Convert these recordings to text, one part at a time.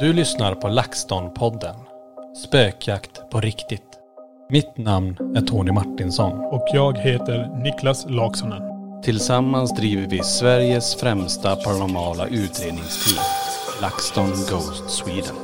Du lyssnar på LaxTon-podden. Spökjakt på riktigt. Mitt namn är Tony Martinsson. Och jag heter Niklas Laksonen. Tillsammans driver vi Sveriges främsta paranormala utredningsteam. LaxTon Ghost Sweden.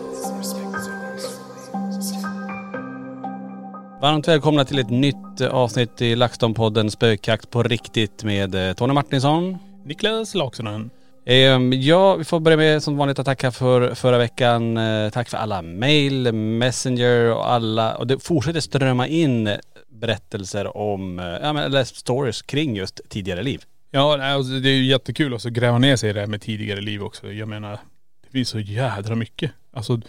Varmt välkomna till ett nytt avsnitt i LaxTon-podden Spökjakt på riktigt med eh, Tony Martinsson. Niklas Laksonen. Ehm, ja, vi får börja med som vanligt att tacka för förra veckan. Eh, tack för alla mail, messenger och alla. Och det fortsätter strömma in berättelser om, eh, ja men eller stories kring just tidigare liv. Ja, alltså, det är ju jättekul också att gräva ner sig i det här med tidigare liv också. Jag menar, det finns så jädra mycket. Alltså,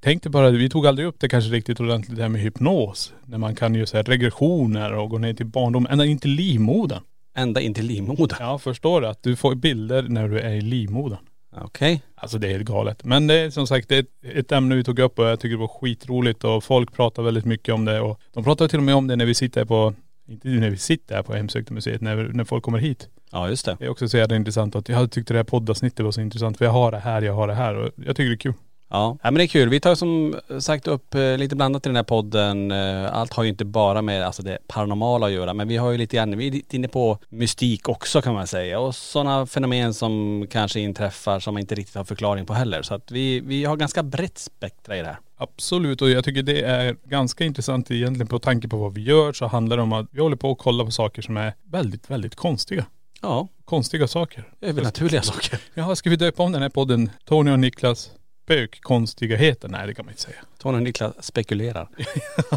tänk dig bara, vi tog aldrig upp det kanske riktigt ordentligt det här med hypnos. När man kan ju så här regressioner och gå ner till barndom, ända in till livmodern. Ända in till livmodern. Ja, förstår du? Att du får bilder när du är i livmodern. Okej. Alltså det är helt galet. Men det är som sagt det är ett, ett ämne vi tog upp och jag tycker det var skitroligt och folk pratar väldigt mycket om det och de pratar till och med om det när vi sitter på, inte när vi sitter här på Hemsökta museet, när, när folk kommer hit. Ja just det. Det är också så jävla intressant att jag tyckte det här poddavsnittet var så intressant för jag har det här, jag har det här och jag tycker det är kul. Ja. ja men det är kul. Vi tar som sagt upp eh, lite blandat i den här podden. Eh, Allt har ju inte bara med alltså det paranormala att göra men vi har ju lite grann, vi är lite inne på mystik också kan man säga. Och sådana fenomen som kanske inträffar som man inte riktigt har förklaring på heller. Så att vi, vi har ganska brett spektra i det här. Absolut och jag tycker det är ganska intressant egentligen på tanke på vad vi gör så handlar det om att vi håller på att kolla på saker som är väldigt, väldigt konstiga. Ja, Konstiga saker. övernaturliga saker. Jaha, ska vi döpa om den här podden Tony och Niklas spökkonstigheter? Nej det kan man inte säga. Tony och Niklas spekulerar.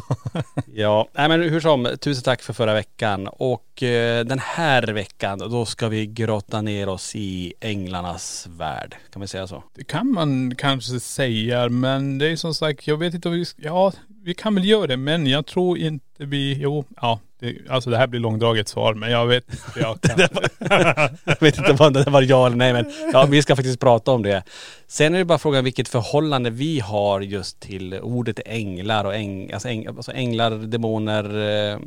ja, nej men hur som, tusen tack för förra veckan. Och eh, den här veckan, då ska vi grotta ner oss i änglarnas värld. Kan vi säga så? Det kan man kanske säga men det är som sagt, jag vet inte om vi, ja vi kan väl göra det men jag tror inte vi, jo, ja. Det, alltså det här blir långdraget svar men jag vet inte. Jag kan. Jag vet inte om det var ja eller nej men ja, vi ska faktiskt prata om det. Sen är det bara frågan vilket förhållande vi har just till ordet änglar och äng, alltså, äng, alltså änglar, demoner, eh,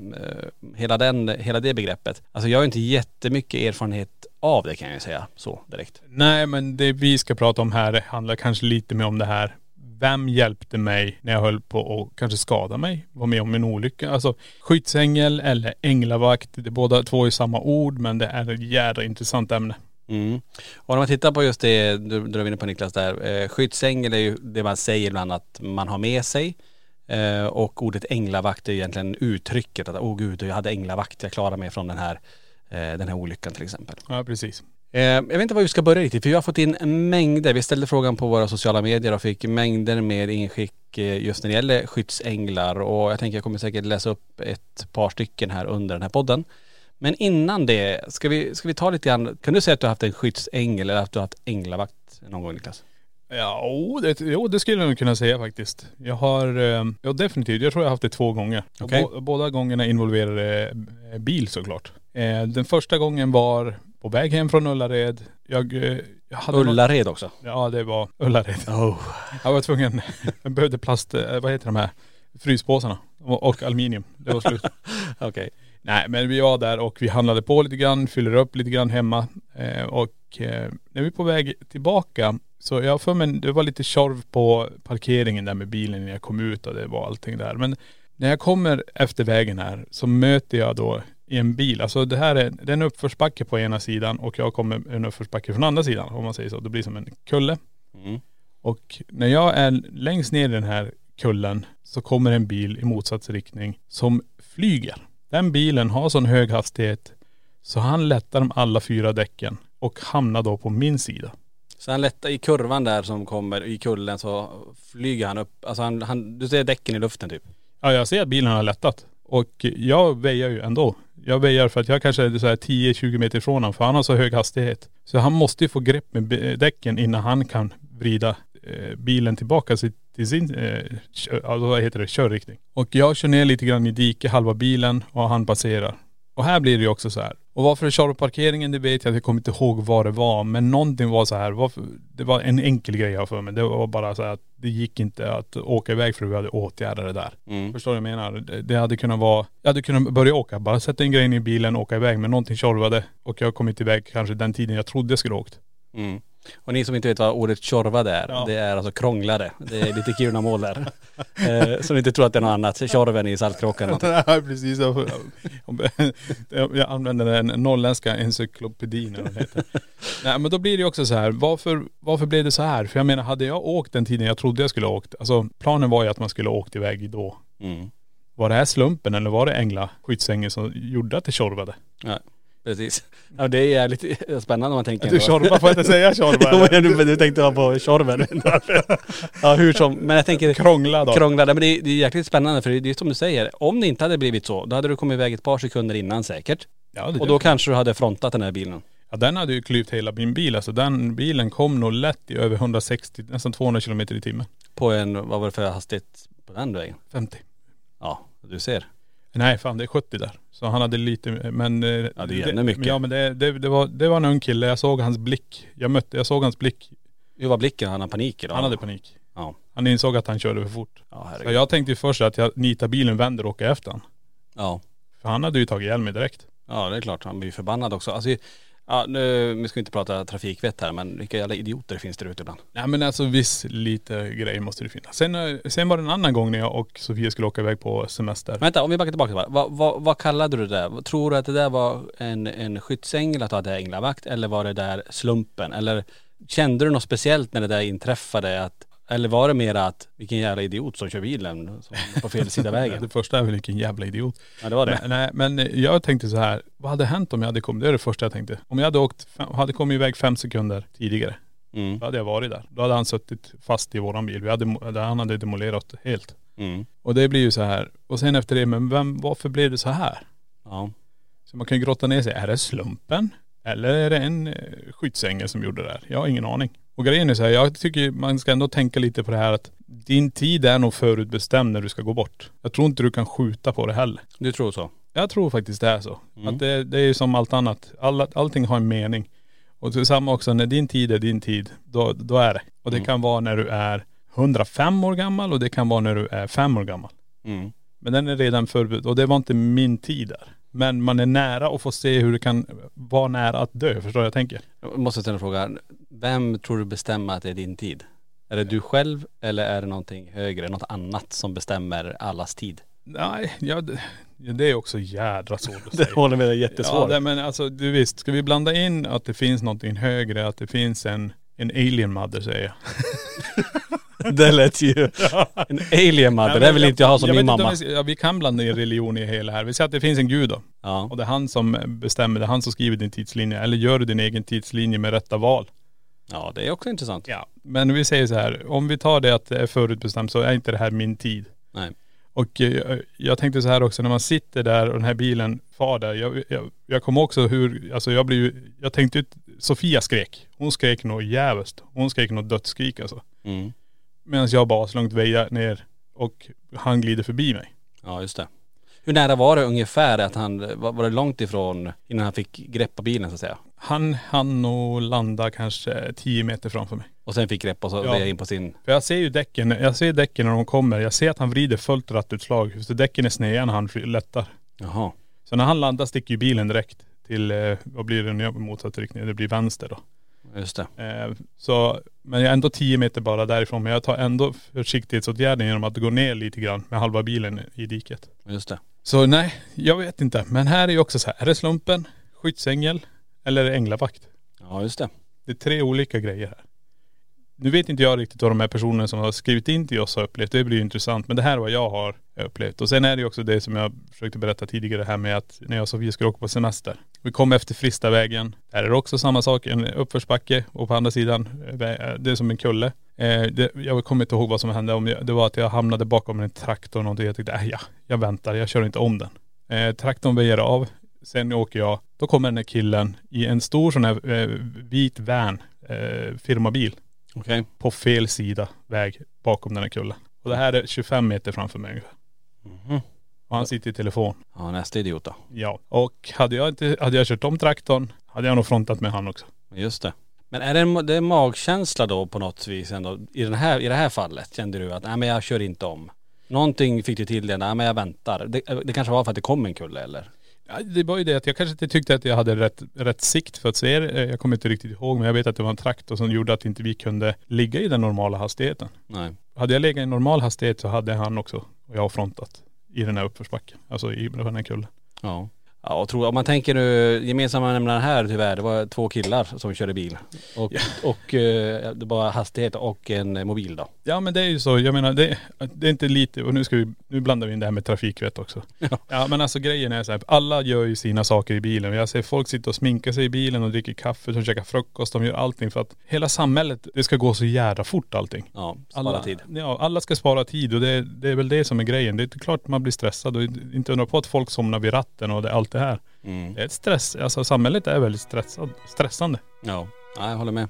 hela, den, hela det begreppet. Alltså jag har inte jättemycket erfarenhet av det kan jag säga så direkt. Nej men det vi ska prata om här handlar kanske lite mer om det här. Vem hjälpte mig när jag höll på att kanske skada mig? Var med om en olycka. Alltså skyddsängel eller änglavakt. Det båda två är samma ord men det är ett jädra intressant ämne. Mm. Och när man tittar på just det du var inne på Niklas där, eh, skyddsängel är ju det man säger ibland att man har med sig. Eh, och ordet änglavakt är egentligen uttrycket att åh gud, jag hade änglavakt, jag klarade mig från den här, eh, den här olyckan till exempel. Ja precis. Eh, jag vet inte var vi ska börja riktigt, för vi har fått in mängder. Vi ställde frågan på våra sociala medier och fick mängder med inskick eh, just när det gäller skyddsänglar. Och jag tänker jag kommer säkert läsa upp ett par stycken här under den här podden. Men innan det, ska vi, ska vi ta lite grann, kan du säga att du har haft en skyddsängel eller att du har haft änglavakt någon gång Niklas? Ja, oh, det, jo, det skulle jag nog kunna säga faktiskt. Jag har, eh, ja definitivt, jag tror jag har haft det två gånger. Okej. Bå, båda gångerna involverade bil såklart. Den första gången var på väg hem från Ullared. Jag, eh, jag hade Ullared också? Ja det var Ullared. Oh. Jag var tvungen, jag behövde plast, eh, vad heter de här, fryspåsarna och, och aluminium. Det var slut. Okej. Nej men vi var där och vi handlade på lite grann, fyller upp lite grann hemma. Eh, och eh, när vi är på väg tillbaka så jag för mig, det var lite tjorv på parkeringen där med bilen när jag kom ut och det var allting där. Men när jag kommer efter vägen här så möter jag då i en bil, alltså det här är, det är en uppförsbacke på ena sidan och jag kommer en uppförsbacke från andra sidan om man säger så. Det blir som en kulle. Mm. Och när jag är längst ner i den här kullen så kommer en bil i motsatt riktning som flyger. Den bilen har sån hög hastighet så han lättar de alla fyra däcken och hamnar då på min sida. Så han lättar i kurvan där som kommer i kullen så flyger han upp, alltså han, han du ser däcken i luften typ. Ja jag ser att bilen har lättat. Och jag väjar ju ändå. Jag väjar för att jag kanske är så här 10-20 meter ifrån honom för han har så hög hastighet. Så han måste ju få grepp med däcken innan han kan vrida eh, bilen tillbaka till, sin, eh, kör, alltså vad heter det, körriktning. Och jag kör ner lite grann i diket, halva bilen och han passerar. Och här blir det ju också så här. Och varför det kör parkeringen det vet jag, jag kommer inte ihåg vad det var. Men någonting var så här, varför, det var en enkel grej jag för mig. Det var bara så här att det gick inte att åka iväg för vi hade åtgärdat det där. Mm. Förstår du vad jag menar? Det- hade kunnat vara, jag hade kunnat börja åka, bara sätta in grejen i bilen och åka iväg. Men någonting tjorvade och jag kom inte iväg kanske den tiden jag trodde jag skulle åkt. Mm. Och ni som inte vet vad ordet tjorvade är, Ja. det är alltså krånglade. Det är lite Kirunamål där. eh, som inte tror att det är något annat. Tjorven i Saltkråkan. Nej precis. Jag jag använder den norrländska encyklopedin eller vad det heter. Nej men då blir det ju också så här, varför, varför blev det så här? För jag menar hade jag åkt den tiden jag trodde jag skulle ha åkt, alltså planen var ju att man skulle ha åkt iväg då. Mm. Var det här slumpen eller var det Ängla skyddsängen som gjorde att det tjorvade? Ja, precis. Ja, det är lite spännande om man tänker. Du ändå. tjorvar, får jag inte säga Jo, tjorva? men du, du tänkte vara på tjorven. ja hur som, men jag tänker Krångla då. krånglade. Men det är, det är jäkligt spännande för det är som du säger. Om det inte hade blivit så, då hade du kommit iväg ett par sekunder innan säkert. Ja, det Och då kanske du hade frontat den här bilen. Ja den hade ju klyvt hela min bil. Alltså den bilen kom nog lätt i över 160, nästan 200 kilometer i timmen. På en, vad var det för hastighet på den vägen? 50. Ja, du ser. Nej fan det är 70 där. Så han hade lite, men.. eh, Ja, det är ännu mycket. Ja men det, det, det, var, det var en ung kille, jag såg hans blick. Jag mötte, jag såg hans blick. Hur var blicken? Han hade panik idag. Han hade panik. Ja. Han insåg att han körde för fort. Ja, Så herregud. jag tänkte ju först att jag nitar bilen, vänder och åker efter han. Ja. För han hade ju tagit ihjäl mig direkt. Ja det är klart, han blir ju förbannad också. Alltså, ja, nu, vi ska inte prata trafikvett här men vilka jävla idioter finns det ute ibland. Nej men alltså viss lite grejer måste det finnas. Sen, eh, sen var det en annan gång när jag och Sofia skulle åka iväg på semester. Vänta, om vi backar tillbaka bara. Vad, vad, vad kallade du det där? Tror du att det där var en, en skyddsängel, att du hade änglavakt eller var det där slumpen? Eller kände du något speciellt när det där inträffade? Att, eller var det mer att vilken jävla idiot som kör bilen på fel sida vägen? Det första är väl vilken jävla idiot. Ja det var det. Nej, nej men jag tänkte så här, vad hade hänt om jag hade kommit, det är det första jag tänkte. Om jag hade åkt, hade kommit iväg fem sekunder tidigare, Mm. då hade jag varit där. Då hade han suttit fast i våran bil. Vi hade, han hade demolerat helt. Mm. Och det blir ju så här. Och sen efter det, men vem, varför blev det så här? Ja. Så man kan ju grotta ner sig, är det slumpen? Eller är det en eh, skyddsängel som gjorde det här? Jag har ingen aning. Och grejen är så här, jag tycker man ska ändå tänka lite på det här att din tid är nog förutbestämd när du ska gå bort. Jag tror inte du kan skjuta på det heller. Du tror så? Jag tror faktiskt det är så. Mm. Att det, det är ju som allt annat. Alla, allting har en mening. Och samma också, när din tid är din tid, då, då är det. Och det Mm. kan vara när du är 105 år gammal och det kan vara när du är 5 år gammal. Mm. Men den är redan förberedd och det var inte min tid där. Men man är nära att få se hur det kan vara nära att dö. Förstår du vad jag tänker? Jag måste ställa en fråga. Vem tror du bestämmer att det är din tid? Är det du själv eller är det någonting högre, något annat som bestämmer allas tid? Nej, ja, det, det är också jädra svårt att Det säga. håller med, det är Ja, jättesvårt. det, men alltså du visst, ska vi blanda in att det finns någonting högre, att det finns en, en alien mother säger jag. Det lät ju.. En alien Nej, det men vill inte jag ha som jag min mamma. vi Ja, vi kan blanda in religion i hela här. Vi säger att det finns en gud då. Ja. Och det är han som bestämmer, det är han som skriver din tidslinje. Eller gör du din egen tidslinje med rätta val. ja, det är också intressant. Ja. Men vi säger så här, om vi tar det att det är förutbestämt så är inte det här min tid. Nej. Och eh, jag tänkte så här också, när man sitter där och den här bilen far där. Jag, jag, jag kommer också hur, alltså jag blir ju, jag tänkte ut, Sofia skrek. Hon skrek nog jävligt. Hon skrek nog dödsskrik alltså. Mm. Medan jag bara långt väja ner och han glider förbi mig. Ja, just det. Hur nära var det ungefär att han, var det långt ifrån innan han fick greppa bilen så att säga? Han hann nog landa kanske 10 meter framför mig. Och sen fick grepp och så Ja. in på sin.. För jag ser ju däcken, jag ser däcken när de kommer. Jag ser att han vrider fullt rattutslag. Så däcken är sneda när han lättar. Jaha. Så när han landar sticker ju bilen direkt till, eh, vad blir det nu motsatt riktning? Det blir vänster då. Just det. Eh, så, men jag är ändå 10 meter bara därifrån. Men jag tar ändå försiktighetsåtgärden genom att gå ner lite grann med halva bilen i diket. Just det. Så nej, jag vet inte. Men här är ju också så här, är det slumpen, skyddsängel eller är det änglavakt? Ja just det. Det är tre olika grejer här. Nu vet inte jag riktigt vad de här personerna som har skrivit in till oss har upplevt. Det blir ju intressant. Men det här är vad jag har upplevt. Och sen är det ju också det som jag försökte berätta tidigare här med att när jag och Sofia skulle åka på semester. Vi kom efter Fristavägen. Där är det också samma sak. En uppförsbacke och på andra sidan, eh, eh, det är som en kulle. Eh, det, jag kommer inte ihåg vad som hände. Om jag, det var att jag hamnade bakom en traktor och någonting. Jag tyckte, äh, ja, jag väntar. Jag kör inte om den. Eh, traktorn väjer av. Sen åker jag. Då kommer den här killen i en stor sån här eh, vit van, eh, firmabil Okej. på fel sida väg bakom den här kullen. Och det här är 25 meter framför mig ungefär. Mhm. Och han sitter i telefon. Ja nästa idiot då. Ja. Och hade jag inte, hade jag kört om traktorn hade jag nog frontat med han också. Just det. Men är det en det är magkänsla då på något vis ändå? I, den här, I det här fallet kände du att nej men jag kör inte om. Någonting fick du till det, nej men jag väntar. Det, det kanske var för att det kom en kulle eller? Ja, det var ju det att jag kanske inte tyckte att jag hade rätt, rätt sikt för att se det. Jag kommer inte riktigt ihåg men jag vet att det var en traktor som gjorde att inte vi kunde ligga i den normala hastigheten. Nej. Hade jag legat i normal hastighet så hade han också och jag frontat i den här uppförsbacken. Alltså i den här kullen. Ja. Ja och tror, om man tänker nu, gemensamma nämnaren här tyvärr, det var två killar som körde bil. Och, och eh, det var hastighet och en mobil då. Ja men det är ju så, jag menar det, det är inte lite, och nu ska vi, nu blandar vi in det här med trafikvett också. Ja. men alltså grejen är så här, alla gör ju sina saker i bilen. Jag ser folk sitta och sminka sig i bilen och dricker kaffe, de käkar frukost, de gör allting för att hela samhället, det ska gå så jävla fort allting. Ja, spara Alla, tid. Ja, alla ska spara tid och det, det är väl det som är grejen. Det är klart man blir stressad och inte undra på att folk somnar vid ratten och det, allt det här. Mm. Det är ett stress, alltså samhället är väldigt stressad, stressande. Ja, ja jag håller med.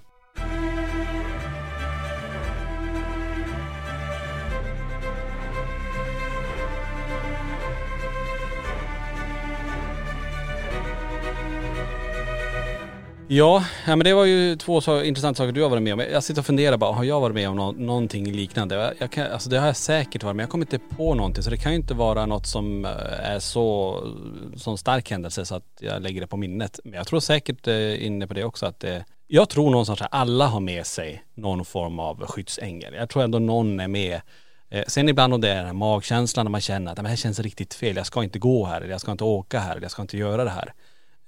Ja, ja men det var ju två så intressanta saker du har varit med om. Jag sitter och funderar bara, har jag varit med om nå- någonting liknande? Jag, kan, alltså det har jag säkert varit men jag kommer inte på någonting. Så det kan ju inte vara något som eh, är så, sån stark händelse så att jag lägger det på minnet. Men jag tror säkert eh, inne på det också att det, jag tror någonstans att alla har med sig någon form av skyddsängel. Jag tror ändå någon är med. Eh, Sen ibland om det är magkänslan när man känner att det här känns riktigt fel, jag ska inte gå här, eller jag ska inte åka här, eller jag ska inte göra det här.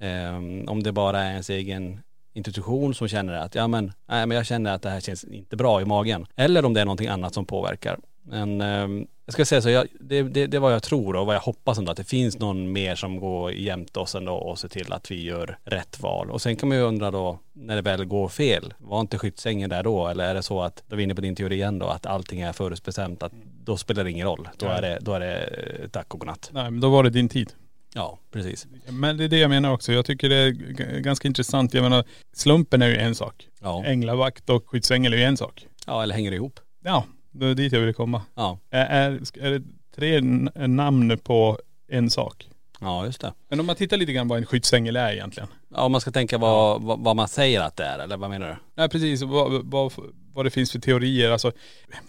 Ehm, om det bara är ens egen institution som känner att ja men, nej, men jag känner att det här känns inte bra i magen. Eller om det är någonting annat som påverkar. Men ehm, jag ska säga så, jag, det, det, det är vad jag tror och vad jag hoppas ändå att det finns någon mer som går jämte oss ändå och ser till att vi gör rätt val. Och sen kan man ju undra då, när det väl går fel, var inte skyddsängen där då? Eller är det så att, då är vi inne på din teori igen då, att allting är förutbestämt, att då spelar det ingen roll. Då är det, då är det eh, tack och godnatt. Nej men då var det din tid. Ja, precis. Men det är det jag menar också. Jag tycker det är g- ganska intressant. Jag menar, slumpen är ju en sak. Ja. Änglavakt och skyddsängel är ju en sak. ja, eller hänger det ihop. Ja, det är dit jag ville komma. Ja, Är, är, är det tre n- namn på en sak? ja just det. Men om man tittar lite grann vad en skyddsängel är egentligen. Ja, om man ska tänka vad, vad, vad man säger att det är, eller vad menar du? Nej precis, vad, vad, vad det finns för teorier. Alltså,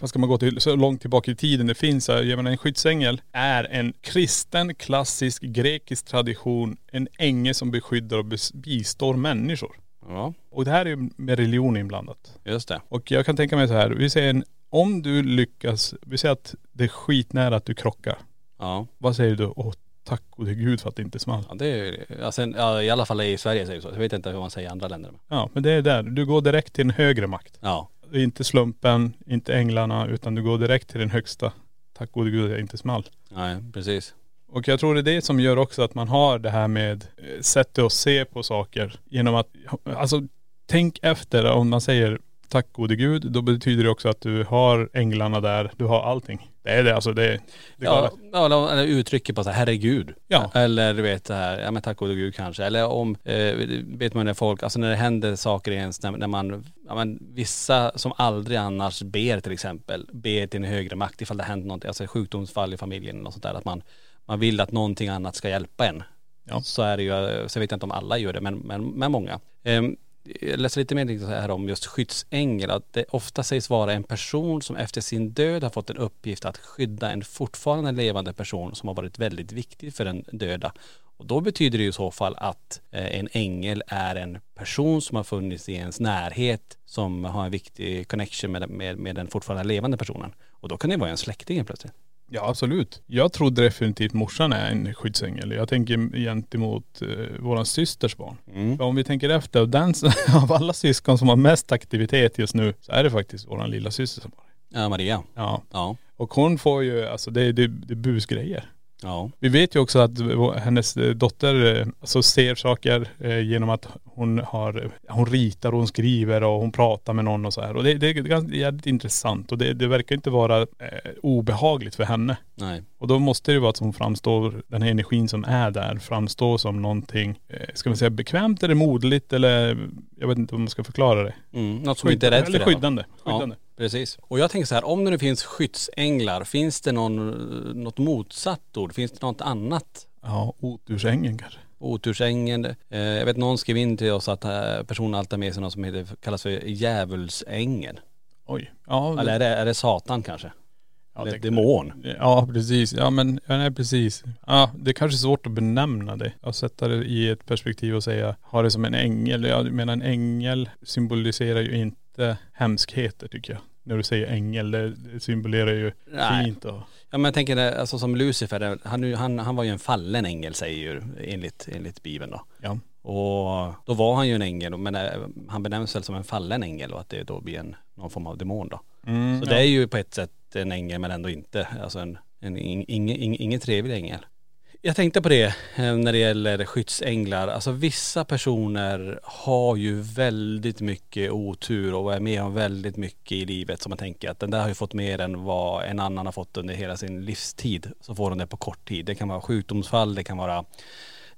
vad ska man gå till, så långt tillbaka i tiden det finns. Jag menar en skyddsängel är en kristen, klassisk, grekisk tradition. En ängel som beskyddar och bistår människor. Ja, Och det här är ju med religion inblandat. just det. Och jag kan tänka mig så här, vi säger en, om du lyckas, vi säger att det är skitnära att du krockar. Ja, Vad säger du? Åh tack gode gud för att det inte small. ja det är sen, ja, i alla fall i Sverige säger det så. Jag vet inte hur man säger i andra länder. Ja men det är där, du går direkt till en högre makt. Ja, Det är inte slumpen, inte änglarna, utan du går direkt till den högsta. Tack gode gud jag inte small. nej precis. Och jag tror det är det som gör också att man har det här med eh, sättet att se på saker. Genom att, alltså tänk efter om man säger tack gode gud, då betyder det också att du har änglarna där, du har allting. Det är det alltså, det, det Ja, ja, eller- eller uttrycker på så här, herregud. Ja. Eller du vet det här, ja men tack gode gud kanske. Eller om, eh, vet man när folk, alltså när det händer saker ens, när, när man, ja men vissa som aldrig annars ber till exempel, ber till en högre makt ifall det händer någonting, alltså sjukdomsfall i familjen och sånt där, att man, man vill att någonting annat ska hjälpa en. Ja. Så är det ju, så vet jag inte om alla gör det, men, men, men många. Ehm, jag läste lite mer så här om just skyddsängel, att det ofta sägs vara en person som efter sin död har fått en uppgift att skydda en fortfarande levande person som har varit väldigt viktig för den döda Och då betyder det i så fall att eh, en ängel är en person som har funnits i ens närhet som har en viktig connection med, med, med den fortfarande levande personen. Och då kan det vara en släkting helt plötsligt. Ja absolut. Jag tror definitivt morsan är en skyddsängel. Jag tänker gentemot eh, våran systers barn. Mm. För om vi tänker efter, den, av alla syskon som har mest aktivitet just nu så är det faktiskt våran lilla syster som har det. Ja, Maria. Ja. Ja. Och hon får ju, alltså det, det, det är busgrejer. Ja. Vi vet ju också att hennes eh, dotter eh, alltså ser saker eh, genom att hon har, hon ritar och hon skriver och hon pratar med någon och så här. Och det, det är ganska jävligt intressant och det, det verkar inte vara eh, obehagligt för henne. Nej. Och då måste det vara att hon framstår, den här energin som är där, framstår som någonting, eh, ska man säga bekvämt eller moderligt eller jag vet inte hur man ska förklara det. Mm. Något som inte är rädd för eller skyddande. skyddande. Ja, precis. Och jag tänker så här, om det nu finns skyddsänglar, finns det någon, något motsatt ord? Finns det något annat? Ja, otursängen kanske. Otursängen. Eh, jag vet någon skrev in till oss att eh, personen alltid har med sig något som heter, kallas för djävulsängen. Oj. Ja, Eller är det, är det Satan kanske? ja, Eller det- demon? Ja precis, ja men, ja, nej precis. Ja det är kanske är svårt att benämna det. Och sätta det i ett perspektiv och säga, ha det som en ängel. Jag menar en ängel symboliserar ju inte hemskheter tycker jag. När du säger ängel, det, symboliserar ju Nej. fint och.. Ja men jag tänker det, alltså som Lucifer, han, han, han var ju en fallen ängel säger ju enligt, enligt bibeln då. Ja. Och då var han ju en ängel, men eh, han benämns väl som en fallen ängel och att det då blir en, någon form av demon då. Mm, Så ja. det är ju på ett sätt en ängel men ändå inte, alltså en, en ing, ing, ingen trevlig ängel. Jag tänkte på det eh, när det gäller skyddsänglar. Alltså vissa personer har ju väldigt mycket otur och är med om väldigt mycket i livet som man tänker att den där har ju fått mer än vad en annan har fått under hela sin livstid. Så får de det på kort tid. Det kan vara sjukdomsfall, det kan vara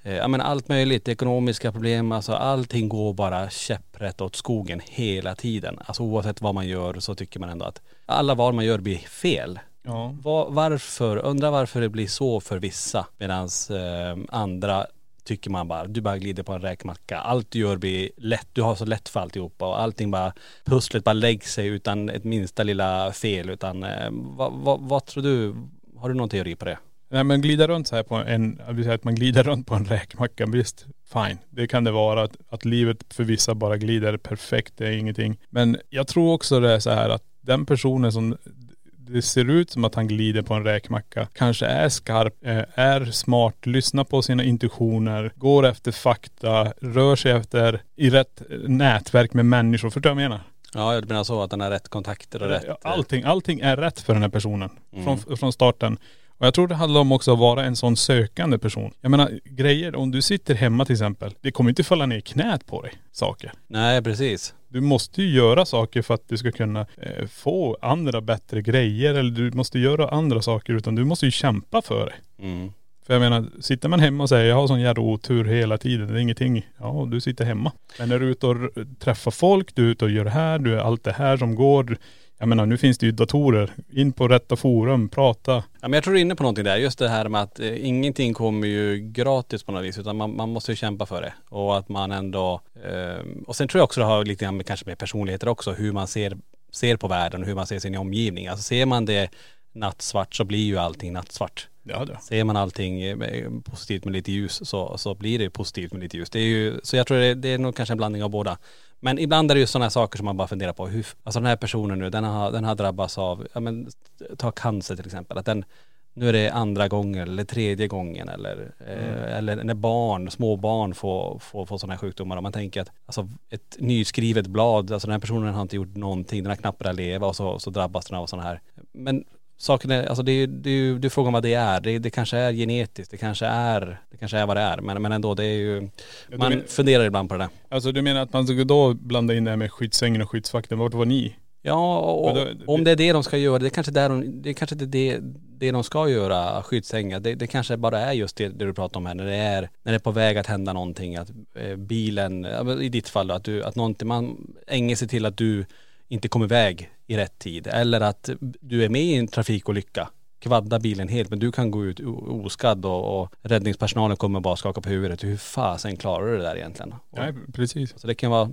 eh, ja men allt möjligt, ekonomiska problem, alltså allting går bara käpprätt åt skogen hela tiden. Alltså oavsett vad man gör så tycker man ändå att alla val man gör blir fel. Ja. Va- varför, undrar varför det blir så för vissa medan eh, andra tycker man bara, du bara glider på en räkmacka. Allt du gör blir lätt, du har så lätt för alltihopa och allting bara, pusslet bara lägger sig utan ett minsta lilla fel utan eh, vad, vad, vad tror du, har du någon teori på det? Nej men glida runt så här på en, vill säga att man glider runt på en räkmacka, visst, fine. Det kan det vara att, att livet för vissa bara glider perfekt, det är ingenting. Men jag tror också det är så här att den personen som det ser ut som att han glider på en räkmacka, kanske är skarp, eh, är smart, lyssnar på sina intuitioner, går efter fakta, rör sig efter, i rätt nätverk med människor. Förstår du vad jag menar? Ja, jag menar så att den har rätt kontakter och rätt. Eh, Allting, allting är rätt för den här personen. Mm. Från, från starten. Och jag tror det handlar om också att vara en sån sökande person. Jag menar grejer, om du sitter hemma till exempel. Det kommer inte falla ner i knät på dig, saker. Nej, precis. Du måste ju göra saker för att du ska kunna eh, få andra bättre grejer. Eller du måste göra andra saker. Utan du måste ju kämpa för det. Mm. För jag menar, sitter man hemma och säger jag har sån jävla otur hela tiden, det är ingenting. Ja, du sitter hemma. Men när du är ute och träffar folk, du är ute och gör det här, du är allt det här som går. Jag menar nu finns det ju datorer. In på rätta forum, prata. Ja, men jag tror du är inne på någonting där. Just det här med att eh, ingenting kommer ju gratis på något vis utan man, man måste ju kämpa för det. Och att man ändå, eh, och sen tror jag också det har lite grann med, kanske med personligheter också, hur man ser, ser på världen och hur man ser sin omgivning. Alltså ser man det nattsvart så blir ju allting nattsvart. Ja, det. Ser man allting eh, positivt med lite ljus så, så blir det positivt med lite ljus. Det är ju, så jag tror det, det är nog kanske en blandning av båda. Men ibland är det ju sådana saker som man bara funderar på. Hur, alltså den här personen nu, den har, den har drabbats av, ja men ta cancer till exempel. Att den, nu är det andra gången eller tredje gången eller, eh, eller när barn, små barn får, får, får sådana här sjukdomar. Och man tänker att alltså ett nyskrivet blad, alltså den här personen har inte gjort någonting, den har knappt börjat leva och så, så drabbas den av sådana här. Men saken är, alltså det är, det är ju, det är frågan vad det är. Det, det kanske är genetiskt, det kanske är, det kanske är vad det är. Men, men ändå, det är ju, du man men- funderar ibland på det där. Alltså du menar att man ska då blanda in det här med skyddsängen och skyddsvakten. Vart var ni? Ja, och, då- om det är det de ska göra, det är kanske, där de, det är kanske inte det, det de ska göra, skyddsängar. Det, det kanske bara är just det, det du pratar om här, när det är, när det är på väg att hända någonting, att eh, bilen, i ditt fall då, att du, att någonting, man änger sig till att du inte kommer iväg i rätt tid. Eller att du är med i en trafikolycka, kvaddar bilen helt, men du kan gå ut oskadd och, och räddningspersonalen kommer bara skaka på huvudet. Hur fasen klarar du det där egentligen? Och, Nej precis. så det kan vara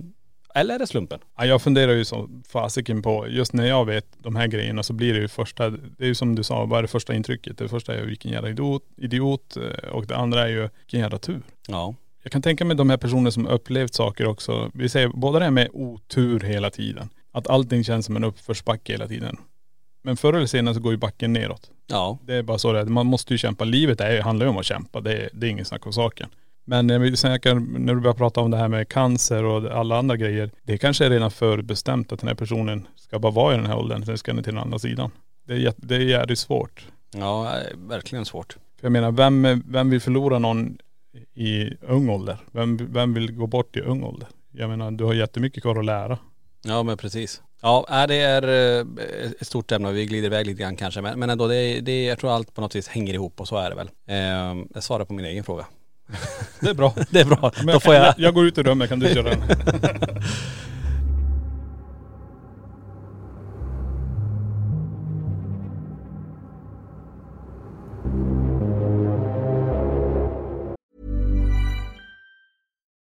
Eller är det slumpen? Ja, jag funderar ju som fasiken på, just när jag vet de här grejerna så blir det ju första, det är ju som du sa, vad är det första intrycket? Det första är ju vilken jävla idiot, idiot eh, och det andra är ju vilken jävla tur. Ja. Jag kan tänka mig de här personerna som upplevt saker också. Vi säger båda det här med otur hela tiden. Att allting känns som en uppförsbacke hela tiden. Men förr eller senare så går ju backen neråt. Ja. Det är bara så det är. Man måste ju kämpa. Livet är, handlar ju om att kämpa. Det är, det är ingen snack om saken. Men när, vi snackar, när du börjar prata om det här med cancer och alla andra grejer. Det kanske är redan förbestämt att den här personen ska bara vara i den här åldern. Sen ska den till den andra sidan. Det är, det är jävligt svårt. Ja, verkligen svårt. För jag menar, vem, vem vill förlora någon i ung ålder? Vem, vem vill gå bort i ung ålder? Jag menar, du har jättemycket kvar att lära. Ja men precis. Ja, äh, det är eh, ett stort ämne och vi glider iväg lite grann kanske. Men, ändå, det, det, jag tror allt på något vis hänger ihop och så är det väl. Eh, jag svarar på min egen fråga. Det är bra. Det är bra. Men Då får jag, jag går ut ur rummet, kan du köra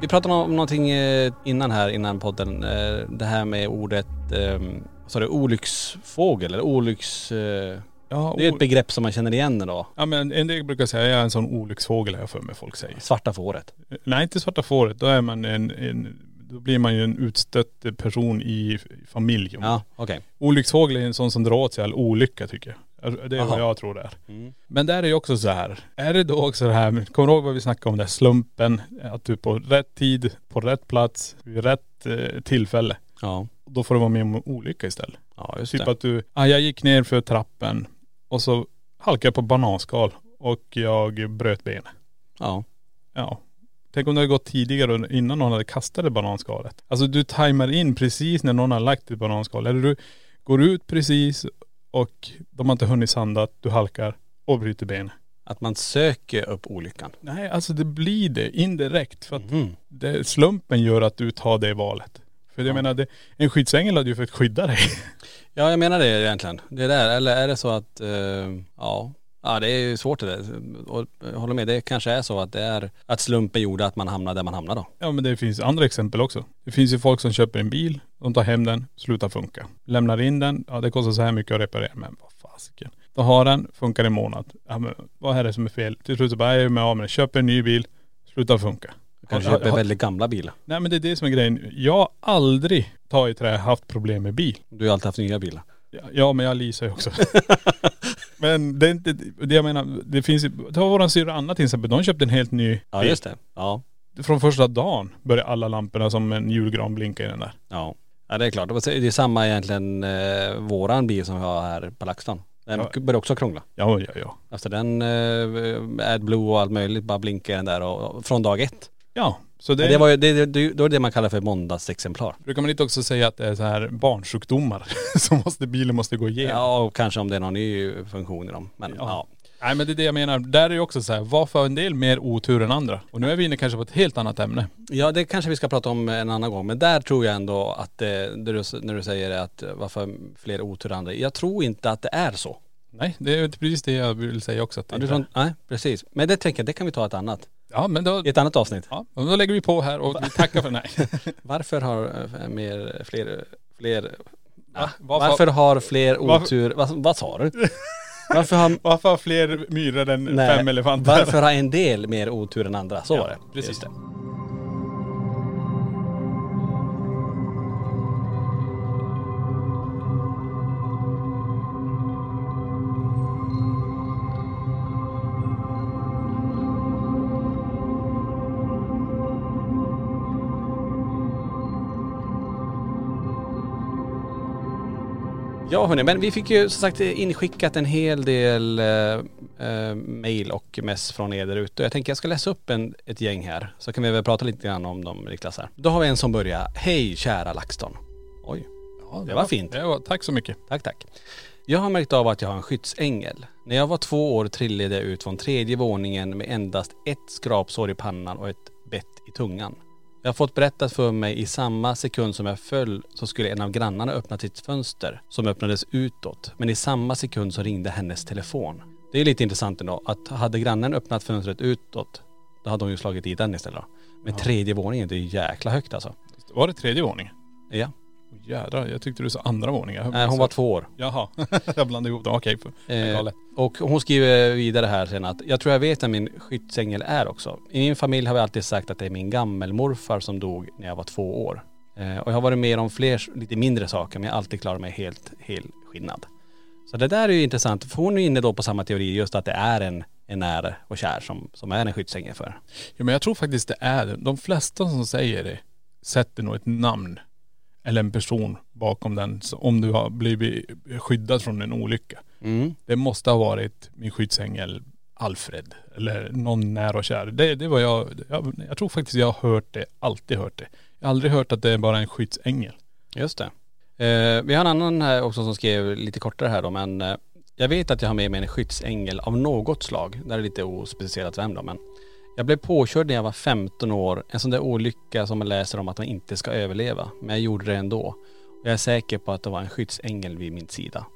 Vi pratade om någonting eh, innan här, innan podden. Eh, Det här med ordet, eh, vad sa du, olycksfågel eller olycks... eh, Ja, Det är ett begrepp som man känner igen då. ja men en del brukar säga, jag är en sån olycksfågel jag för mig folk säger. Svarta fåret. Nej inte svarta fåret, då är man en, en då blir man ju en utstött person i familj. Ja, okej. Olycksfågel är en sån som drar åt sig all olycka tycker jag. Alltså, Det är vad Aha. jag tror det är. Mm. Men där är ju också så här. Är det då också det här, kommer du ihåg vad vi snackade om, det här slumpen? Att du är på rätt tid, på rätt plats, vid rätt eh, tillfälle. Ja. Då får du vara med om olycka istället. Ja, just Typ det. att du, ah, jag gick ner för trappen och så halkade jag på bananskal och jag bröt benet. Ja. Ja. Tänk om det hade gått tidigare innan någon hade kastat det bananskalet. Alltså du tajmar in precis när någon har lagt ett bananskal. Eller du går ut precis och de har inte hunnit sanda, du halkar och bryter benet. Att man söker upp olyckan. Nej alltså det blir det indirekt för att Mhm. det, slumpen gör att du tar det valet. För jag Ja. menar, det, en skyddsängel hade ju för att skydda dig. Ja, jag menar det egentligen. Det där, eller är det så att, eh, ja. Ja det är ju svårt det där. Och jag håller med, det kanske är så att det är att slumpen gjorde att man hamnade där man hamnade då. Ja men det finns andra exempel också. Det finns ju folk som köper en bil, de tar hem den, slutar funka. Lämnar in den, ja det kostar så här mycket att reparera. Men vad fasiken. Då har den, funkar en månad. Ja men vad är det som är fel? Till slut så bara, jag är med av med det. Köper en ny bil, slutar funka. Kanske köper ja. väldigt gamla bilar. Nej men det är det som är grejen. Jag har aldrig, ta i trä, haft problem med bil. Du har alltid haft nya bilar. Ja, men jag leasar ju också. men det är inte, det jag menar, det finns ju, ta våran syrra Anna till exempel, de köpte en helt ny Ja bil. just det. Ja. Från första dagen började alla lamporna som en julgran blinka i den där. Ja. Ja det är klart. Det är samma egentligen eh, våran bil som vi har här på LaxTon. Den Ja. började också krångla. Ja, ja, ja. Alltså den eh, AdBlue och allt möjligt bara blinkar den där och, och från dag ett. Ja, så det, Det, det var ju, det, det, då är det man kallar för måndagsexemplar. brukar man inte också säga att det är så här barnsjukdomar som måste, bilen måste gå igenom. Ja och kanske om det är någon ny funktion i dem. Men Ja. ja. Nej men det är det jag menar. Där är det också så här, varför har en del mer otur än andra? Och nu är vi inne kanske på ett helt annat ämne. Ja det kanske vi ska prata om en annan gång. Men där tror jag ändå att, eh, när, du, säger att varför fler otur än andra. Jag tror inte att det är så. Nej, det är precis det jag vill säga också. Att det Ja, inte är. nej precis. Men det tänker jag, det kan vi ta ett annat. Ja men då, i ett annat avsnitt. ja, men då lägger vi på här och vi tackar för den här. Varför har eh, mer, fler, fler, Va? varför, Varför- har fler varför- otur, vad, vad sa du? Varför har, Varför har fler myror än nej, fem elefanter? varför har en del mer otur än andra? Så Ja, var det. precis. Just det. Ja hörni, men vi fick ju som sagt inskickat en hel del eh, eh, mail och mess från er där ute. Jag tänker jag ska läsa upp en, ett gäng här så kan vi väl prata lite grann om dem Niklas här. Då har vi en som börjar. Hej kära LaxTon. Oj, Ja, det var fint. Det var, tack så mycket. Tack tack. Jag har märkt av att jag har en skyddsängel. När jag var två år trillade jag ut från tredje våningen med endast ett skrapsår i pannan och ett bett i tungan. Jag har fått berättat för mig i samma sekund som jag föll så skulle en av grannarna öppna sitt fönster som öppnades utåt. Men i samma sekund så ringde hennes telefon. Det är lite intressant ändå att hade grannen öppnat fönstret utåt då hade hon ju slagit i den istället då. Men tredje våningen, det är ju jäkla högt alltså. Var det tredje våningen? Ja. Jädrar, jag tyckte du sa andra våningen. Nej, hon var två år. Jaha, jag blandade ihop dem. Okej, Eh, och hon skriver vidare här sen att jag tror jag vet vem min skyddsängel är också. I min familj har vi alltid sagt att det är min gammelmorfar som dog när jag var två år. Eh, och jag har varit med om fler lite mindre saker men jag har alltid klarat mig helt helskinnad. Så det där är ju intressant för hon är inne då på samma teori just att det är en, en nära och kär som, som är en skyddsängel för. Ja, men jag tror faktiskt det är det. De flesta som säger det sätter nog ett namn eller en person bakom den om du har blivit skyddad från en olycka. Mm. Det måste ha varit min skyddsängel Alfred eller någon nära och kär. Det, det var jag, jag, jag tror faktiskt jag har hört det, alltid hört det. Jag har aldrig hört att det är bara en skyddsängel. Just det. Eh, vi har en annan här också som skrev lite kortare här då men eh, jag vet att jag har med mig en skyddsängel av något slag. Där är det lite ospecificerat vem då men jag blev påkörd när jag var 15 år. En sån där olycka som man läser om att man inte ska överleva. Men jag gjorde det ändå. Och jag är säker på att det var en skyddsängel vid min sida.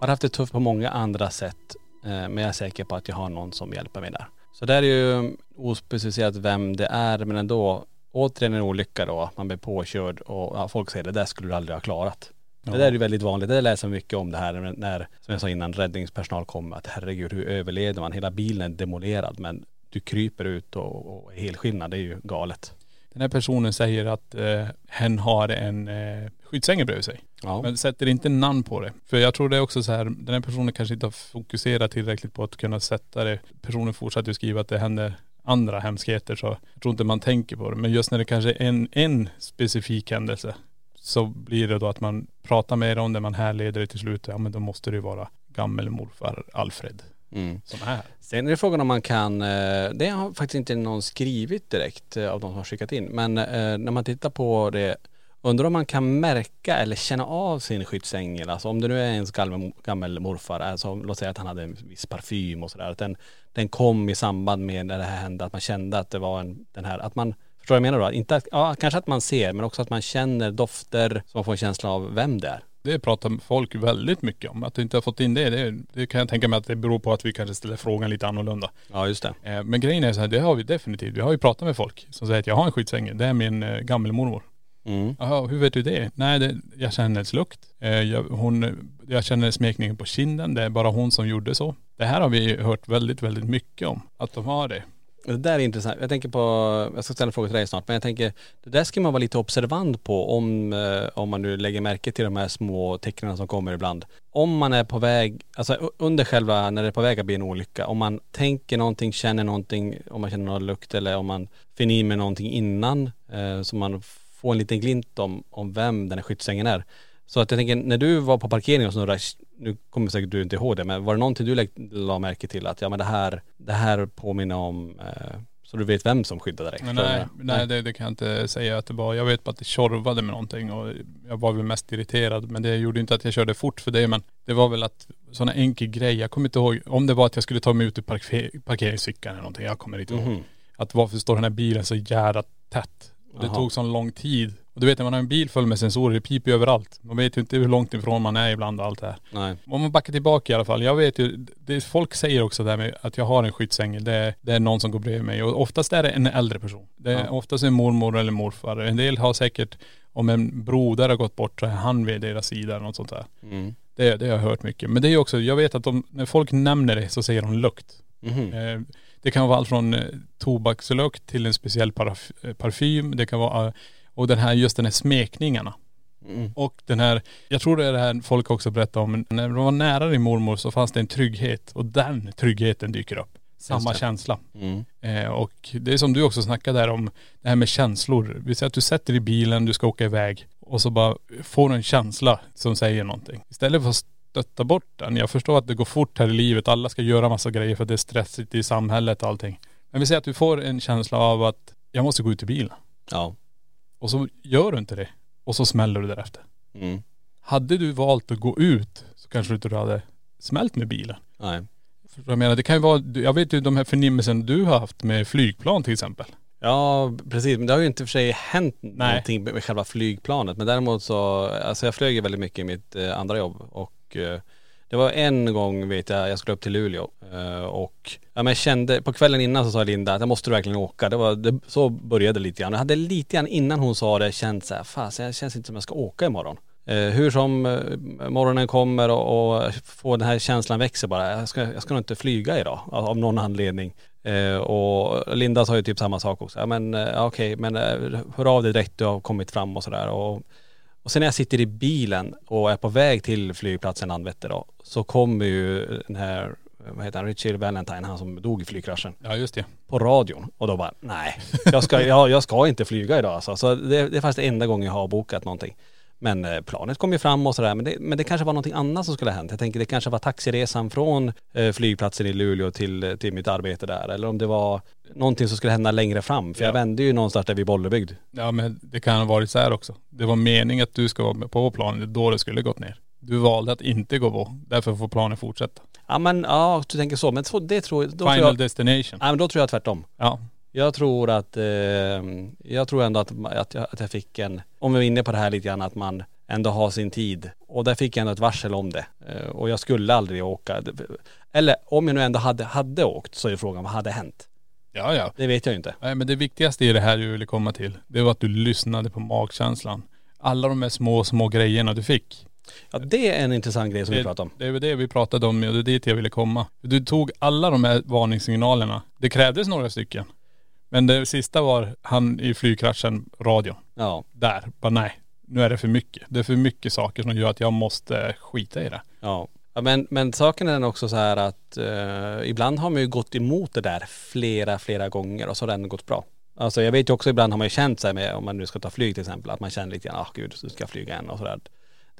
Har haft det tufft på många andra sätt. eh, Men jag är säker på att jag har någon som hjälper mig där. Så där är ju ospecificerat vem det är men ändå återigen en olycka då. Man blir påkörd och ja, folk säger det där skulle du aldrig ha klarat. Det där är ju väldigt vanligt. Det läser man mycket om det här när- när, som jag sa innan, räddningspersonal kommer. Att herregud hur överlevde man? Hela bilen är demolerad men du kryper ut och, och är helskinnad. Det är ju galet. Den här personen säger att eh, hen har en eh, skyddsängel bredvid sig. Ja. Men sätter inte namn på det. För jag tror det är också så här, den här personen kanske inte har fokuserat tillräckligt på att kunna sätta det. Personen fortsatte ju skriva att det händer andra hemskheter så jag tror inte man tänker på det. Men just när det kanske är en, en specifik händelse så blir det då att man pratar mer om det, man härleder det till slut. Ja men då måste det ju vara gammelmorfar Alfred Mm. som är. Sen är det frågan om man kan, eh, det har faktiskt inte någon skrivit direkt eh, av de som har skickat in. Men eh, när man tittar på det, undrar om man kan märka eller känna av sin skyddsängel. Alltså om det nu är ens gammal gammelmorfar, alltså låt säga att han hade en viss parfym och sådär. Att den, den kom i samband med när det här hände, att man kände att det var en, den här, att man Förstår du vad jag menar då? Inte att, ja, kanske att man ser men också att man känner dofter så man får en känsla av vem det är. Det pratar folk väldigt mycket om. Att du inte har fått in det, det, det kan jag tänka mig att det beror på att vi kanske ställer frågan lite annorlunda. Ja just det. Eh, Men grejen är så här, det har vi definitivt. Vi har ju pratat med folk som säger att jag har en skyddsängel. Det är min eh, gammelmormor. Mm. Jaha, hur vet du det? Nej, det, jag känner hennes lukt. Eh, Jag, hon, jag känner smekningen på kinden. Det är bara hon som gjorde så. Det här har vi hört väldigt, väldigt mycket om. Att de har det. Det där är intressant. Jag tänker på, jag ska ställa en fråga till dig snart, men jag tänker, det där ska man vara lite observant på om, eh, om man nu lägger märke till de här små tecknen som kommer ibland. Om man är på väg, alltså under själva, när det är på väg att bli en olycka, om man tänker någonting, känner någonting, om man känner någon lukt eller om man finner med någonting innan, eh, så man får en liten glimt om, om vem den här skyddsängen är. Så att jag tänker, när du var på parkeringen och snurrade, nu kommer säkert du inte ihåg det, men var det någonting du la märke till att ja men det här, det här påminner om, eh, så du vet vem som skyddade dig? Nej, jag- nej det, det kan jag inte säga att det var. Jag vet bara att det tjorvade med någonting och jag var väl mest irriterad. Men det gjorde inte att jag körde fort för det. Men det var väl att sådana enkel grej. Jag kommer inte ihåg om det var att jag skulle ta mig ut ur parker, parkeringsfickan eller någonting. Jag kommer inte ihåg. Mhm. Att varför står den här bilen så jävla tätt? Det Jaha. tog sån lång tid. Och du vet när man har en bil full med sensorer, det piper ju överallt. Man vet ju inte hur långt ifrån man är ibland och allt det här. Nej. Om man backar tillbaka i alla fall. Jag vet ju, det, folk säger också det här med att jag har en skyddsängel. Det, är- det är någon som går bredvid mig. Och oftast är det en äldre person. Det är Ja. oftast en mormor eller morfar. En del har säkert, om en broder har gått bort så är han vid deras sida eller något sånt där. Mm. Det, det har jag hört mycket. Men det är också, jag vet att de, när folk nämner det så säger de lukt. Mhm. Eh, Det kan vara allt från eh, tobakslukt till en speciell parf- eh, parfym. Det kan vara, eh, och den här, just den här smekningarna. Mm. Och den här, jag tror det är det här folk också berättar om, när de var nära din mormor så fanns det en trygghet och den tryggheten dyker upp. Samma känsla. Mm. Eh, och det är som du också snackade där om, det här med känslor. Vi säger att du sätter dig i bilen, du ska åka iväg och så bara får du en känsla som säger någonting. Istället för att stötta bort den. Jag förstår att det går fort här i livet, alla ska göra massa grejer för att det är stressigt i samhället och allting. Men vi säger att du får en känsla av att jag måste gå ut i bilen. Ja. Och så gör du inte det. Och så smäller du därefter. Mm. Hade du valt att gå ut så kanske du inte hade smält med bilen. Nej. Förstår du jag menar? Det kan ju vara, jag vet ju de här förnimmelsen du har haft med flygplan till exempel. Ja precis, men det har ju inte för sig hänt någonting med själva flygplanet. Men däremot så, alltså jag flög ju väldigt mycket i mitt eh, andra jobb och Eh, det var en gång vet jag, jag skulle upp till Luleå eh, och ja, men jag kände, på kvällen innan så sa Linda att jag måste verkligen åka. Det var, det, så började det lite grann. Jag hade lite grann innan hon sa det känt så här, fasen jag känns inte som jag ska åka imorgon. Eh, hur som eh, morgonen kommer och, och får den här känslan växer bara. Jag ska, jag ska nog inte flyga idag av, någon anledning. Eh, och Linda sa ju typ samma sak också. Ja men eh, okej okej men eh, hör av dig direkt du har kommit fram och sådär. Och, sen när jag sitter i bilen och är på väg till flygplatsen Landvetter då, så kommer ju den här, vad heter han, Richie Valentine, han som dog i flygkraschen Ja just det. på radion och då bara nej, jag ska, jag, jag ska inte flyga idag alltså. Så det, det är faktiskt enda gången jag har bokat någonting. Men eh, planet kom ju fram och sådär men det, men det kanske var någonting annat som skulle ha hänt. Jag tänker det kanske var taxiresan från eh, flygplatsen i Luleå till, till mitt arbete där eller om det var någonting som skulle hända längre fram. För jag Ja. vände ju någonstans där vid Bollebygd. Ja men det kan ha varit så här också. Det var meningen att du ska vara på är då det skulle gått ner. Du valde att inte gå på, därför får planen fortsätta. Ja men ja, du tänker så. Men så, det tror, då tror Final jag, destination. nej, men då tror jag tvärtom. Ja. Jag tror att, eh, jag tror ändå att, att, jag, att jag fick en, om vi är inne på det här lite grann, att man ändå har sin tid. Och där fick jag ändå ett varsel om det. Eh, och jag skulle aldrig åka. Eller om jag nu ändå hade, hade åkt så är frågan, vad hade hänt? Ja ja. Det vet jag ju inte. Nej men det viktigaste i det här du ville komma till, det var att du lyssnade på magkänslan. Alla de här små, små grejerna du fick. Ja det är en intressant grej som vi Det, pratar om. det var det vi pratade om och det är dit jag ville komma. Du tog alla de här varningssignalerna. Det krävdes några stycken. Men det sista var han i flygkraschen, radion. Ja, Där, bara nej. Nu är det för mycket. Det är för mycket saker som gör att jag måste skita i det. ja. ja men, men saken är den också så här att eh, ibland har man ju gått emot det där flera, flera gånger och så har det ändå gått bra. Alltså jag vet ju också ibland har man ju känt sig med, om man nu ska ta flyg till exempel, att man känner lite grann, ah gud, nu ska jag flyga igen och sådär.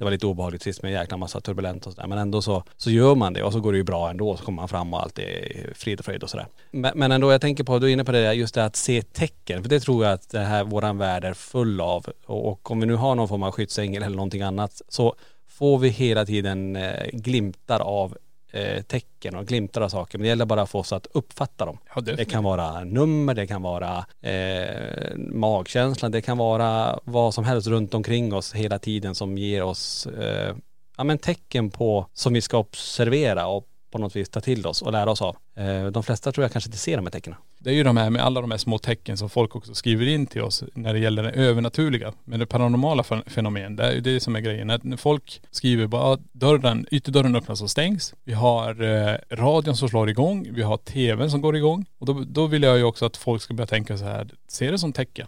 Det var lite obehagligt sist med en jäkla massa turbulent och sådär. Men ändå så, så gör man det och så går det ju bra ändå. Så kommer man fram och allt är frid och fröjd och sådär. Men, men ändå, jag tänker på, du är inne på det där, just det att se tecken. För det tror jag att det här, våran värld är full av. Och, och om vi nu har någon form av skyddsängel eller någonting annat så får vi hela tiden eh, glimtar av eh, tecken och glimtar av saker. Men det gäller bara för oss att uppfatta dem. Ja, Det kan vara nummer, det kan vara eh, magkänsla, det kan vara vad som helst runt omkring oss hela tiden som ger oss eh, ja, men tecken på som vi ska observera och på något vis ta till oss och lära oss av. Eh, de flesta tror jag kanske inte ser de här tecknen. Det är ju de här med alla de här små tecken som folk också skriver in till oss när det gäller det övernaturliga. Men det paranormala fenomen, det är ju det som är grejen. När folk skriver bara dörren, ytterdörren öppnas och stängs. Vi har eh, radion som slår igång. Vi har tvn som går igång. Och då, då vill jag ju också att folk ska börja tänka så här. Se det som tecken.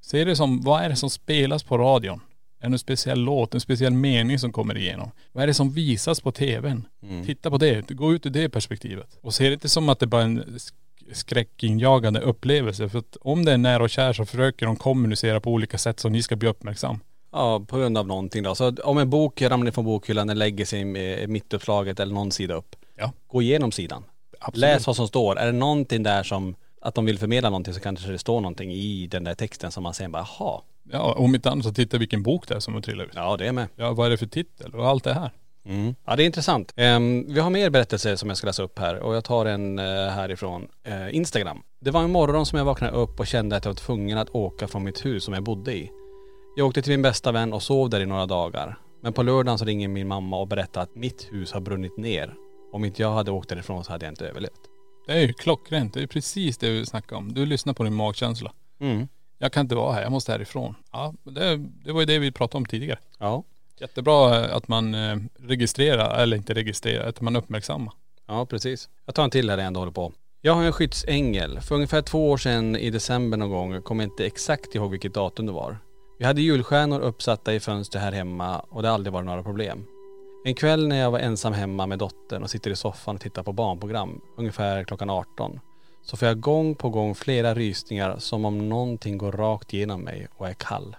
Se det som, vad är det som spelas på radion? Är det en speciell låt, en speciell mening som kommer igenom? Vad är det som visas på tvn? Titta på det, gå ut ur det perspektivet. Och se det inte som att det bara är en sk- skräckinjagande upplevelse. För att om det är nära och kär så försöker de kommunicera på olika sätt så ni ska bli uppmärksam. Ja, på grund av någonting då. Så om en bok ramlar från bokhyllan, den lägger sig i mittuppslaget eller någon sida upp. Ja. Gå igenom sidan. Absolut. Läs vad som står. Är det någonting där som, att de vill förmedla någonting så kanske det står någonting i den där texten som man sen bara, jaha, Ja, om inte annat så titta vilken bok det är som har trillat ut. ja det är med. Ja, vad är det för titel och allt det här. Mm. Ja det är intressant. Ehm, vi har mer berättelser som jag ska läsa upp här och jag tar en eh, härifrån eh, Instagram. Det var en morgon som jag vaknade upp och kände att jag var tvungen att åka från mitt hus som jag bodde i. Jag åkte till min bästa vän och sov där i några dagar. Men på lördagen så ringer min mamma och berättar att mitt hus har brunnit ner. Om inte jag hade åkt därifrån så hade jag inte överlevt. Det är ju klockrent. Det är precis det vi snackar om. Du lyssnar på din magkänsla. Mm. Jag kan inte vara här, jag måste härifrån. Ja, det, det var ju det vi pratade om tidigare. Ja. Jättebra eh, att man eh, registrerar, eller inte registrerar, att man uppmärksammar. Ja precis. Jag tar en till här jag ändå håller på. Jag har en skyddsängel. För ungefär två år sedan i december någon gång, kommer inte exakt ihåg vilket datum det var. Vi hade julstjärnor uppsatta i fönster här hemma och det har aldrig varit några problem. En kväll när jag var ensam hemma med dottern och sitter i soffan och tittar på barnprogram, ungefär klockan 18, så får jag gång på gång flera rysningar som om någonting går rakt igenom mig och är kall.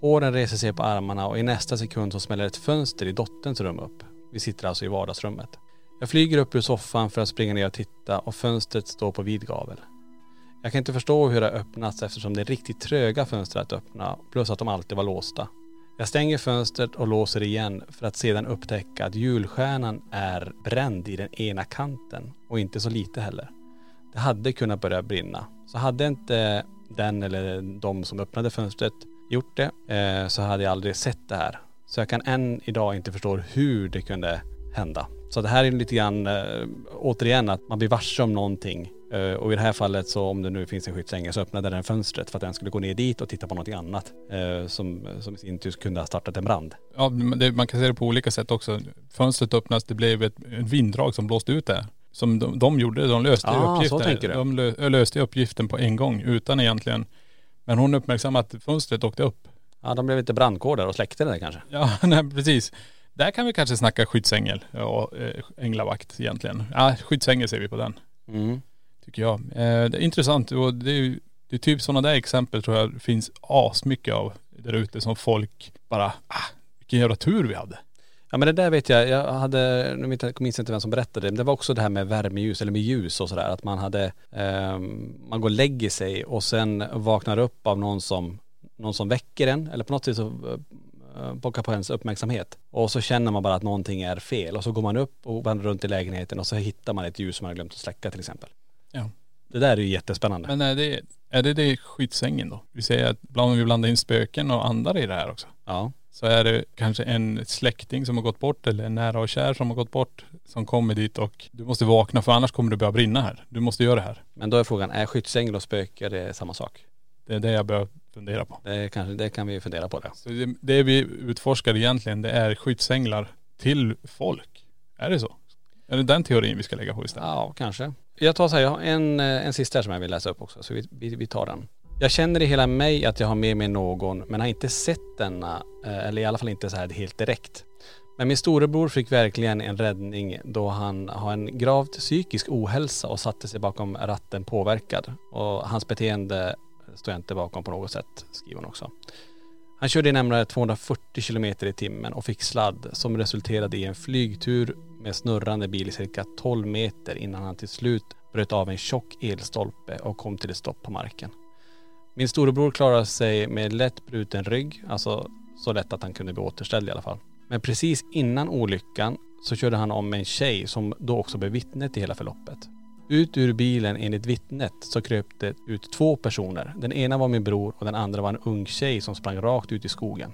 Håren reser sig på armarna och i nästa sekund så smäller ett fönster i dotterns rum upp. Vi sitter alltså i vardagsrummet. Jag flyger upp ur soffan för att springa ner och titta och fönstret står på vid gavel. Jag kan inte förstå hur det har öppnats eftersom det är riktigt tröga fönster att öppna plus att de alltid var låsta. Jag stänger fönstret och låser igen för att sedan upptäcka att julstjärnan är bränd i den ena kanten och inte så lite heller. Det hade kunnat börja brinna. Så hade inte den eller de som öppnade fönstret gjort det eh, så hade jag aldrig sett det här. Så jag kan än idag inte förstå hur det kunde hända. Så det här är lite grann eh, återigen att man blir varse om någonting. Eh, och i det här fallet så om det nu finns en skyddsängel så öppnade den fönstret för att den skulle gå ner dit och titta på någonting annat. Eh, som, som i sin tur kunde ha startat en brand. Ja, det, man kan se det på olika sätt också. Fönstret öppnas, det blev ett, ett vinddrag som blåste ut det. Som de, de gjorde, de löste Ah, så uppgiften. tänker du. De lö, löste uppgiften på en gång utan egentligen.. Men hon uppmärksammade att fönstret åkte upp. Ja de blev inte brandkårdar och släckte det kanske. Ja, nej precis. Där kan vi kanske snacka skyddsängel och eh, änglavakt egentligen. Ja, skyddsängel ser vi på den. Mm. Tycker jag. Eh, det är intressant och det är, ju- det är typ sådana där exempel tror jag finns asmycket av där ute som folk bara, ah, vilken jävla tur vi hade. Ja men det där vet jag, jag hade, nu minns jag- minns inte vem som berättade det, men det var också det här med värmeljus eller med ljus och sådär. Att man hade, eh, man går och lägger sig och sen vaknar upp av någon som, någon som väcker en eller på något sätt så eh, pockar på ens uppmärksamhet. Och så känner man bara att någonting är fel och så går man upp och vandrar runt i lägenheten och så hittar man ett ljus som man har glömt att släcka till exempel. Ja. Det där är ju jättespännande. Men är det, är det det skyddsängeln då? Vi säger att om vi blandar in spöken och andar i det här också. Ja. Så är det kanske en släkting som har gått bort eller en nära och kär som har gått bort som kommer dit och du måste vakna för annars kommer det börja brinna här. Du måste göra det här. Men då är frågan, är skyddsängel och spöke det samma sak? Det är det jag börjar fundera på. Det, kanske, det kan vi fundera på det. Så det, det vi utforskar egentligen det är skyddsänglar till folk. Är det så? Är det den teorin vi ska lägga på istället? Ja, kanske. Jag tar så här, jag har en, eh, en sista här som jag vill läsa upp också, så vi, vi, vi tar den. Jag känner i hela mig att jag har med mig någon, men har inte sett denna, eh, eller i alla fall inte så här helt direkt. Men min storebror fick verkligen en räddning då han har en gravt psykisk ohälsa och satte sig bakom ratten påverkad. Och hans beteende står jag inte bakom på något sätt, skriver hon också. Han körde i närmare 240 kilometer i timmen och fick sladd som resulterade i en flygtur med snurrande bil i cirka 12 meter innan han till slut bröt av en tjock elstolpe och kom till ett stopp på marken. Min storebror klarade sig med lätt bruten rygg, alltså så lätt att han kunde bli återställd i alla fall. Men precis innan olyckan så körde han om en tjej som då också blev vittne till hela förloppet. Ut ur bilen enligt vittnet så kröp det ut två personer. Den ena var min bror och den andra var en ung tjej som sprang rakt ut i skogen.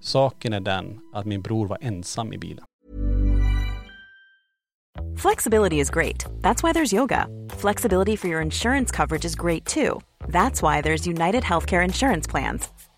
Saken är den att min bror var ensam i bilen. Flexibility is great. That's why there's yoga. Flexibility for your insurance coverage is great too. That's why there's United Healthcare Insurance Plans.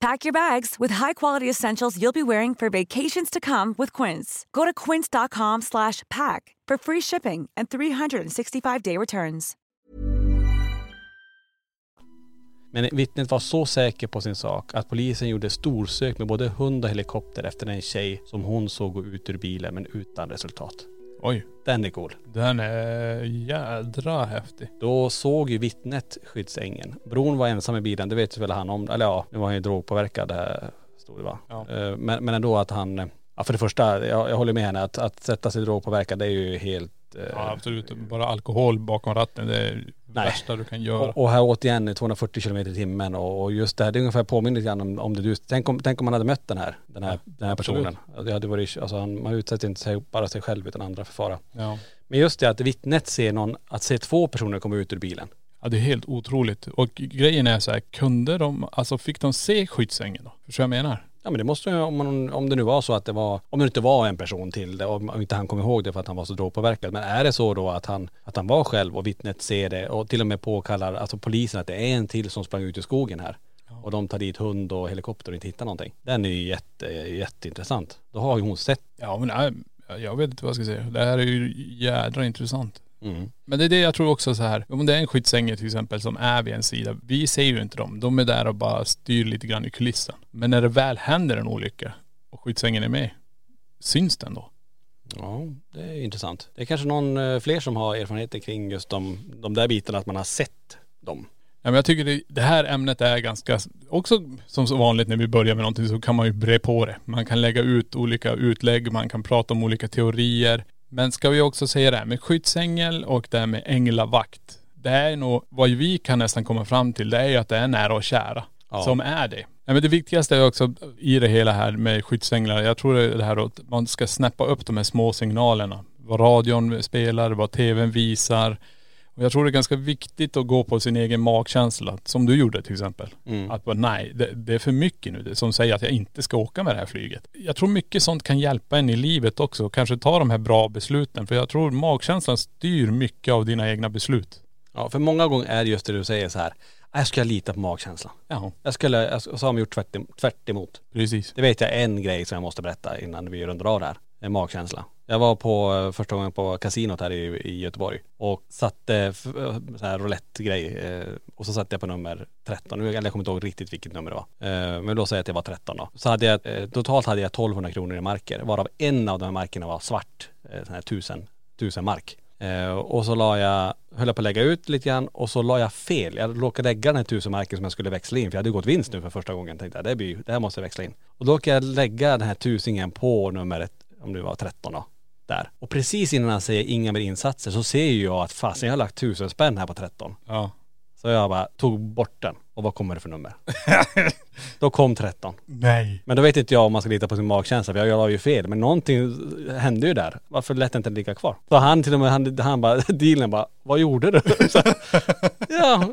Pack your bags with high-quality essentials you'll be wearing for vacations to come with Quince. Go to quince.com/pack for free shipping and 365-day returns. Men vittnet var så säker på sin sak att polisen gjorde storsök med både hund och helikopter efter en tjej som hon såg gå ut ur bilen men utan resultat. Oj. Den är cool. Den är jädra häftig. Då såg ju vittnet skyddsängeln. Bron var ensam i bilen, det vet väl han om. Eller ja, nu var han ju drogpåverkad, eh, stod det va. Ja. Eh, Men, men ändå att han, ja för det första, jag, jag håller med henne att, att sätta sig drogpåverkad det är ju helt eh, Ja absolut. Bara alkohol bakom ratten, det är Nej. värsta du kan göra. Och, och här återigen 240 kilometer i timmen och, och just det här, det är ungefär påminner lite grann om, om det du, tänk om, tänk om man hade mött den här, den här, den här personen. Det hade varit, alltså han, man utsätter inte sig, bara sig själv utan andra för fara. Ja. Men just det att vittnet ser någon, att se två personer komma ut ur bilen. ja det är helt otroligt. Och grejen är så här, kunde de, alltså fick de se skyddsängeln då? Förstår du vad jag menar? Ja men det måste ju, om, man, om det nu var så att det var, om det inte var en person till det, om inte han kom ihåg det för att han var så drogpåverkad. Men är det så då att han, att han var själv och vittnet ser det och till och med påkallar, alltså polisen att det är en till som sprang ut i skogen här. Och de tar dit hund och helikopter och inte hittar någonting. Den är ju jätte, jätteintressant. Då har ju hon sett. Ja men jag vet inte vad jag ska säga. Det här är ju jädra intressant. Mm. Men det är det jag tror också så här, om det är en skyddsängel till exempel som är vid en sida, vi ser ju inte dem. De är där och bara styr lite grann i kulissen. Men när det väl händer en olycka och skyddsängeln är med, syns den då? Ja, det är intressant. Det är kanske någon eh, fler som har erfarenheter kring just de, de där bitarna, att man har sett dem. Ja, men jag tycker det, det här ämnet är ganska, också som så vanligt när vi börjar med någonting så kan man ju bre på det. Man kan lägga ut olika utlägg, man kan prata om olika teorier. Men ska vi också säga det här med skyddsängel och det här med änglavakt. Det är nog, vad vi kan nästan komma fram till, det är ju att det är nära och kära. Ja. Som är det. Ja, men det viktigaste är också i det hela här med skyddsänglar, jag tror det är det här att man ska snäppa upp de här små signalerna. Vad radion spelar, vad tvn visar. Och jag tror det är ganska viktigt att gå på sin egen magkänsla, som du gjorde till exempel. Mm. Att bara, nej, det, det är för mycket nu, som säger att jag inte ska åka med det här flyget. Jag tror mycket sånt kan hjälpa en i livet också. Kanske ta de här bra besluten. För jag tror magkänslan styr mycket av dina egna beslut. Ja, för många gånger är det just det du säger så här. "Ah, Jag ska lita på magkänslan. Ja, Jag skulle, jag, och så har de gjort tvärt, tvärt emot. precis. Det vet jag en grej som jag måste berätta innan vi rundar av det här. Det är magkänsla. Jag var på eh, första gången på kasinot här i, i Göteborg och satte eh, så här roulette-grej eh, och så satte jag på nummer 13. Eller jag kommer inte ihåg riktigt vilket nummer det var. Men då säger jag att det var 13 då. Så hade jag, totalt hade jag 1200 kronor i marker varav en av de här markerna var svart, sån här tusen, tusen mark. Och så la jag, höll jag på att lägga ut lite grann och så la jag fel. Jag råkade lägga den här tusenmarken som jag skulle växla in för jag hade gått vinst nu för första gången. Tänkte jag, det, blir, det här måste jag växla in. Och då råkade jag lägga den här tusingen på numret, om det var 13 då, där. Och precis innan han säger inga mer insatser så ser ju jag att fasen jag har lagt tusen spänn här på 13. Ja. Så jag bara tog bort den. Och vad kommer det för nummer? då kom 13. Nej. Men då vet inte jag om man ska lita på sin magkänsla för jag la ju fel. Men någonting hände ju där. Varför lät inte den ligga kvar? Så han till och med, han, han bara, dealen bara, vad gjorde du? Så, ja,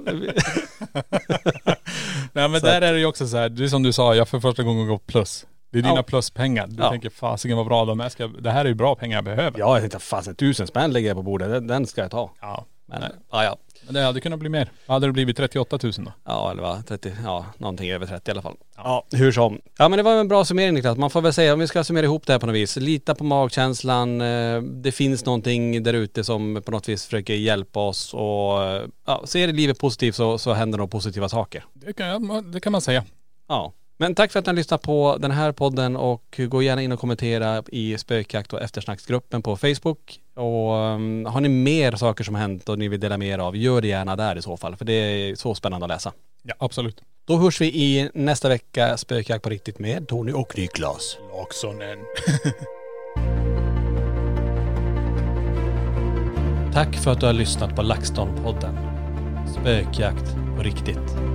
Nej men Så där att- är det ju också så här, det är som du sa, jag för första gången går plus. Det är dina Ja. pluspengar. Du Ja. tänker fasiken vad bra de är. Ska, det här är ju bra pengar jag behöver. ja jag tänkte fasen tusen spänn lägger jag på bordet, den, den ska jag ta. Ja. Men, Nej. ja ja. Men det hade kunnat bli mer. Hade det blivit 38 000 då? Ja eller vad, 30, ja någonting över 30 i alla fall. Ja, hur som. Ja men det var en bra summering Niklas. Man får väl säga, om vi ska summera ihop det här på något vis. Lita på magkänslan. eh, Det finns någonting där ute som på något vis försöker hjälpa oss och eh, ja, ser livet positivt så, så händer nog positiva saker. Det kan, det kan man säga. Ja. Men tack för att ni har lyssnat på den här podden och gå gärna in och kommentera i spökjakt och eftersnacksgruppen på Facebook. Och um, har ni mer saker som hänt och ni vill dela med er av, gör det gärna där i så fall. För det är så spännande att läsa. Ja absolut. Då hörs vi i nästa vecka Spökjakt på riktigt med Tony och Niklas. Laksonen. Tack för att du har lyssnat på LaxTon-podden. Spökjakt på riktigt.